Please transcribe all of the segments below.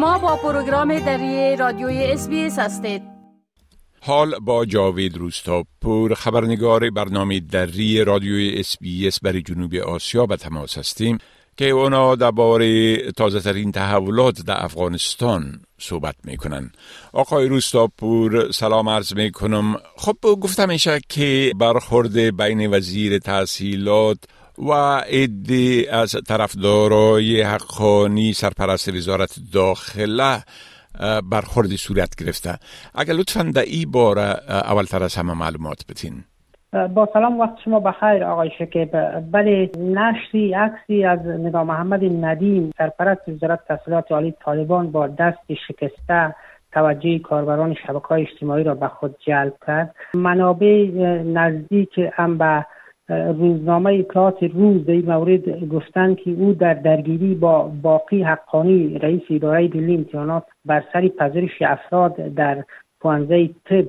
شما با پروگرام دری رادیوی اس هستید. حال با جاوید روستاپور خبرنگار برنامه دری رادیوی اس برای جنوب آسیا به تماس هستیم که اونا درباره تازه ترین تحولات در افغانستان صحبت می‌کنن. آقای روستاپور سلام عرض می‌کنم. خب گفتم میشه که برخورد بین وزیر تحصیلات و عده از طرفدارای حقانی سرپرست وزارت داخله برخوردی صورت گرفته. اگر لطفا در ای باره اولتر از همه معلومات بتین با سلام وقت شما بخیر آقای شکیب. بله نشری عکسی از نگاه محمد ندیم سرپرست وزارت تحصیلات عالی طالبان با دست شکسته توجه کاربران شبکه های اجتماعی را به خود جلب کرد. منابع نزدیک هم به روزنامه اطلاعات روز در این مورد گفتند که او در درگیری با باقی حقانی رئیس اداره ملی امتحانات بر سر پذیرش افراد در پوانزه طب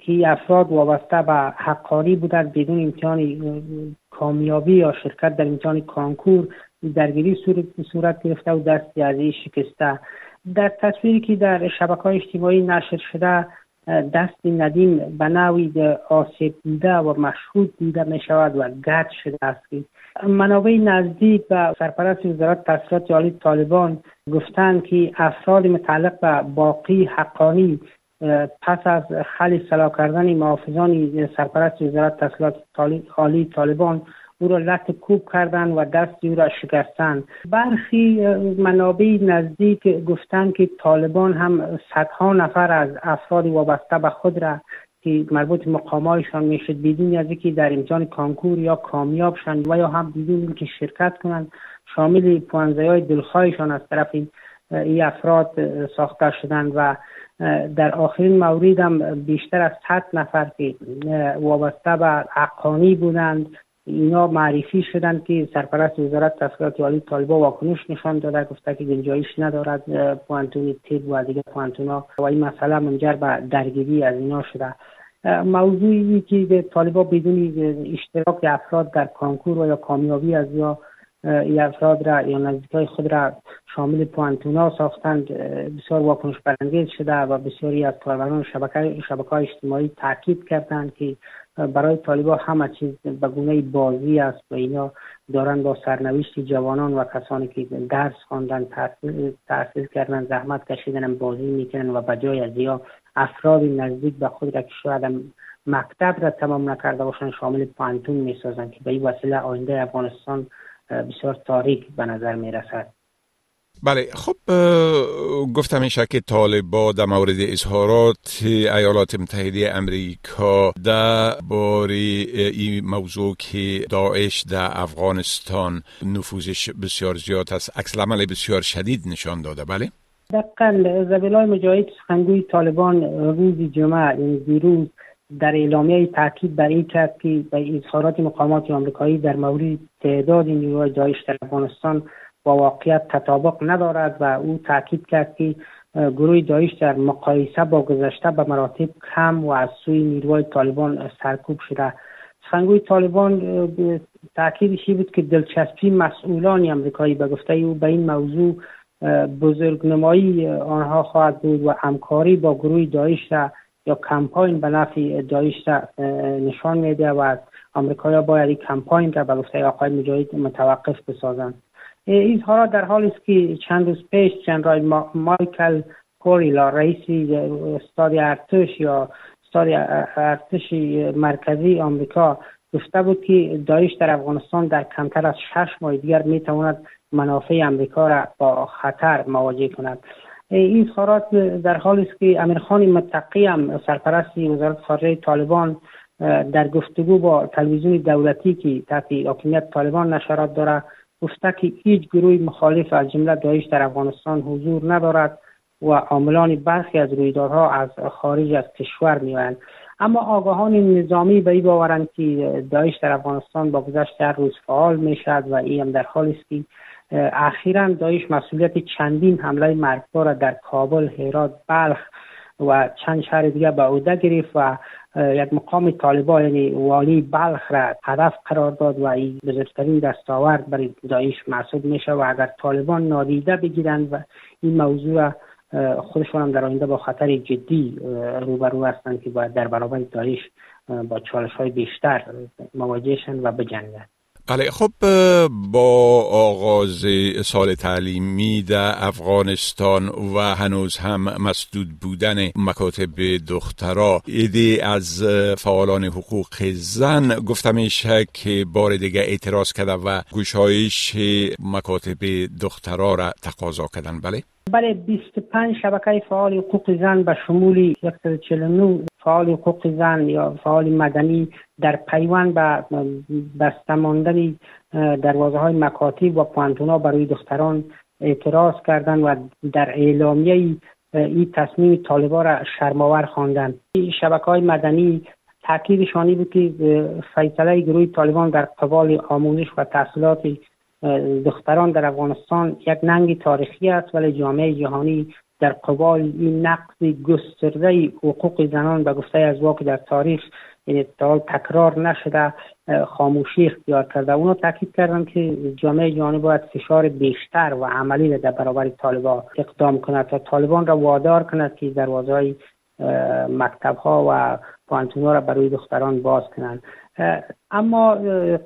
که افراد وابسته به حقانی بودند بدون امتحان کامیابی یا شرکت در امتحان کانکور درگیری صورت گرفته و دست از شکسته. در تصویری که در شبکه های اجتماعی نشر شده دست ندیم به نوی آسیب دیده و مشهود دیده می شود و گرد شده است منابع نزدیک به سرپرست وزارت تحصیلات عالی طالبان گفتند که افراد متعلق به باقی حقانی پس از خلی سلا کردن محافظان سرپرست وزارت تحصیلات عالی طالبان او را لط کوب کردن و دست او را شکستند. برخی منابع نزدیک گفتند که طالبان هم صدها نفر از افراد وابسته به خود را که مربوط مقامایشان می‌شد بدون از اینکه در امتحان کانکور یا کامیاب شند و یا هم بدون اینکه شرکت کنند شامل پوانزه های دلخواهشان از طرف این افراد ساخته شدند و در آخرین مورد هم بیشتر از 100 نفر که وابسته به حقانی بودند. اینا معرفی شدند که سرپرست وزارت تحصیلات عالی طالبا واکنش نشان داده گفته که گنجایش ندارد پوانتون تیب و دیگه پوانتونا و این مسئله منجر به درگیری از اینا شده. موضوعی که طالبا بدون اشتراک افراد در کانکور و یا کامیابی از یا این افراد را یا نزدیکای خود را شامل پوانتونا ساختند بسیار واکنش برانگیز شده و بسیاری از کاربران شبکه شبکه اجتماعی تاکید کردند که برای طالبا همه چیز به گونه بازی است و اینا دارن با سرنوشت جوانان و کسانی که درس خواندن تحصیل کردن زحمت کشیدن بازی می‌کنن و بجای از یا افراد نزدیک به خود را که شاید مکتب را تمام نکرده باشن شامل پانتون می‌سازن که به این وسیله آینده افغانستان بسیار تاریک به نظر می‌رسد. بله خب گفتم میشه که طالبا در مورد اظهارات ایالات متحده امریکا در باری این موضوع که داعش در افغانستان نفوذش بسیار زیاد است عکس عمل بسیار شدید نشان داده. بله؟ دقیقا زبیلای مجاهد سخنگوی طالبان روز جمعه یعنی دیروز در اعلامیه تاکید بر این کرد که به اظهارات مقامات آمریکایی در مورد تعداد نیروهای داعش در افغانستان با واقعیت تطابق ندارد و او تاکید کرد که گروه داعش در مقایسه با گذشته به مراتب کم و از سوی نیروهای طالبان سرکوب شده. سخنگوی طالبان تاکیدش بود که دلچسپی مسئولان امریکایی به گفته او به این موضوع بزرگنمایی آنها خواهد بود و همکاری با گروه داعش را یا کمپاین به نفع داعش نشان میده و آمریکا باید این کمپاین را به گفته آقای مجاهد متوقف بسازند. اظهارات در حالی است که چند روز پیش جنرال مایکل کوریلا رئیس استاد ارتش یا استاد ارتش مرکزی آمریکا گفته بود که داعش در افغانستان در کمتر از شش ماه دیگر می تواند منافع امریکا را با خطر مواجه کند. این اظهارات در حالی است که امیرخان متقی هم سرپرست وزارت خارجه طالبان در گفتگو با تلویزیون دولتی که تحت حاکمیت طالبان نشرات دارد گفته که هیچ گروه مخالف از جمله داعش در افغانستان حضور ندارد و عاملان برخی از رویدادها از خارج از کشور میآیند. اما آگاهان نظامی به این باورند که داعش در افغانستان با گذشت هر روز فعال می شد و این هم در حالی است که اخیرا داعش مسئولیت چندین حمله مرگبار در کابل، هرات، بلخ و چند شهر دیگر به عهده گرفت و یک مقام طالبان یعنی والی بلخ را هدف قرار داد و این بزرگترین دستاورد برای داعش محسوب میشه و اگر طالبان نادیده بگیرند و این موضوع خودشون هم در آینده با خطر جدی روبرو هستند که باید در برابر داعش با چالش های بیشتر مواجهشن و بجنگند. بله خب با آغاز سال تعلیمی در افغانستان و هنوز هم مسدود بودن مکاتب دخترا ایده از فعالان حقوق زن گفتمش که بار دیگه اعتراض کرده و گشایش مکاتب دخترا را تقاضا کردن بله؟ بله 25 شبکه فعال حقوق زن به شمول 149 فعال حقوق زن یا فعال مدنی در پیوند به بستماندن دروازه های مکاتب و پوانتونا برای دختران اعتراض کردند و در اعلامیه این تصمیم طالبا را شرماور خواندند. این شبکه های مدنی تاکیدشانی بود که فیصله گروه طالبان در قبال آموزش و تحصیلات دختران در افغانستان یک ننگ تاریخی است ولی جامعه جهانی در قبال این نقض گسترده حقوق زنان به گفته از واقع در تاریخ این اتحال تکرار نشده خاموشی اختیار کرده. اونا تاکید کردن که جامعه جهانی باید فشار بیشتر و عملی در برابر طالبان اقدام کند تا طالبان را وادار کند که دروازه های مکتب ها و پانتون را برای دختران باز کنند. اما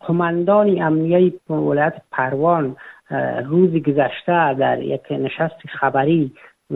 قماندان امنیه ولایت پروان روز گذشته در یک نشست خبری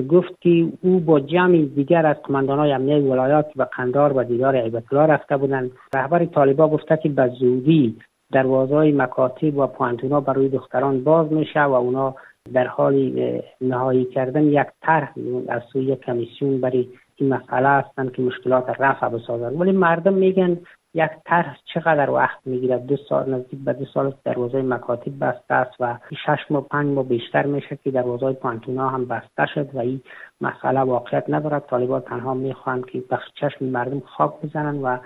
گفت که او با جمع دیگر از های امنیه ولایات و قندار و دیدار عیبت رفته بودند. رهبر طالبا گفته که به زودی دروازه های مکاتب و پوانتونا برای دختران باز میشه و اونا در حال نهایی کردن یک طرح از سوی کمیسیون برای این مسئله هستند که مشکلات رفع بسازند. ولی مردم میگن یک طرح چقدر وقت می‌گیرد دو سال نزدیک به دو سال دروازه مکاتب بسته است و شش ماه پنج ماه بیشتر میشه که دروازه پانتونا هم بسته شد و این مسئله واقعیت ندارد. طالبان تنها می‌خواهند که بخش چشم مردم خواب بزنند و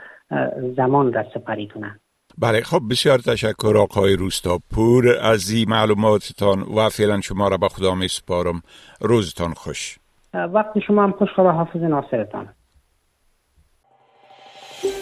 زمان را سپری کنند بله خب بسیار تشکر آقای روستاپور. از این معلوماتتان و فعلا شما را به خدا می سپارم روزتان خوش. وقت شما هم خوش خدا حافظ ناصرتان.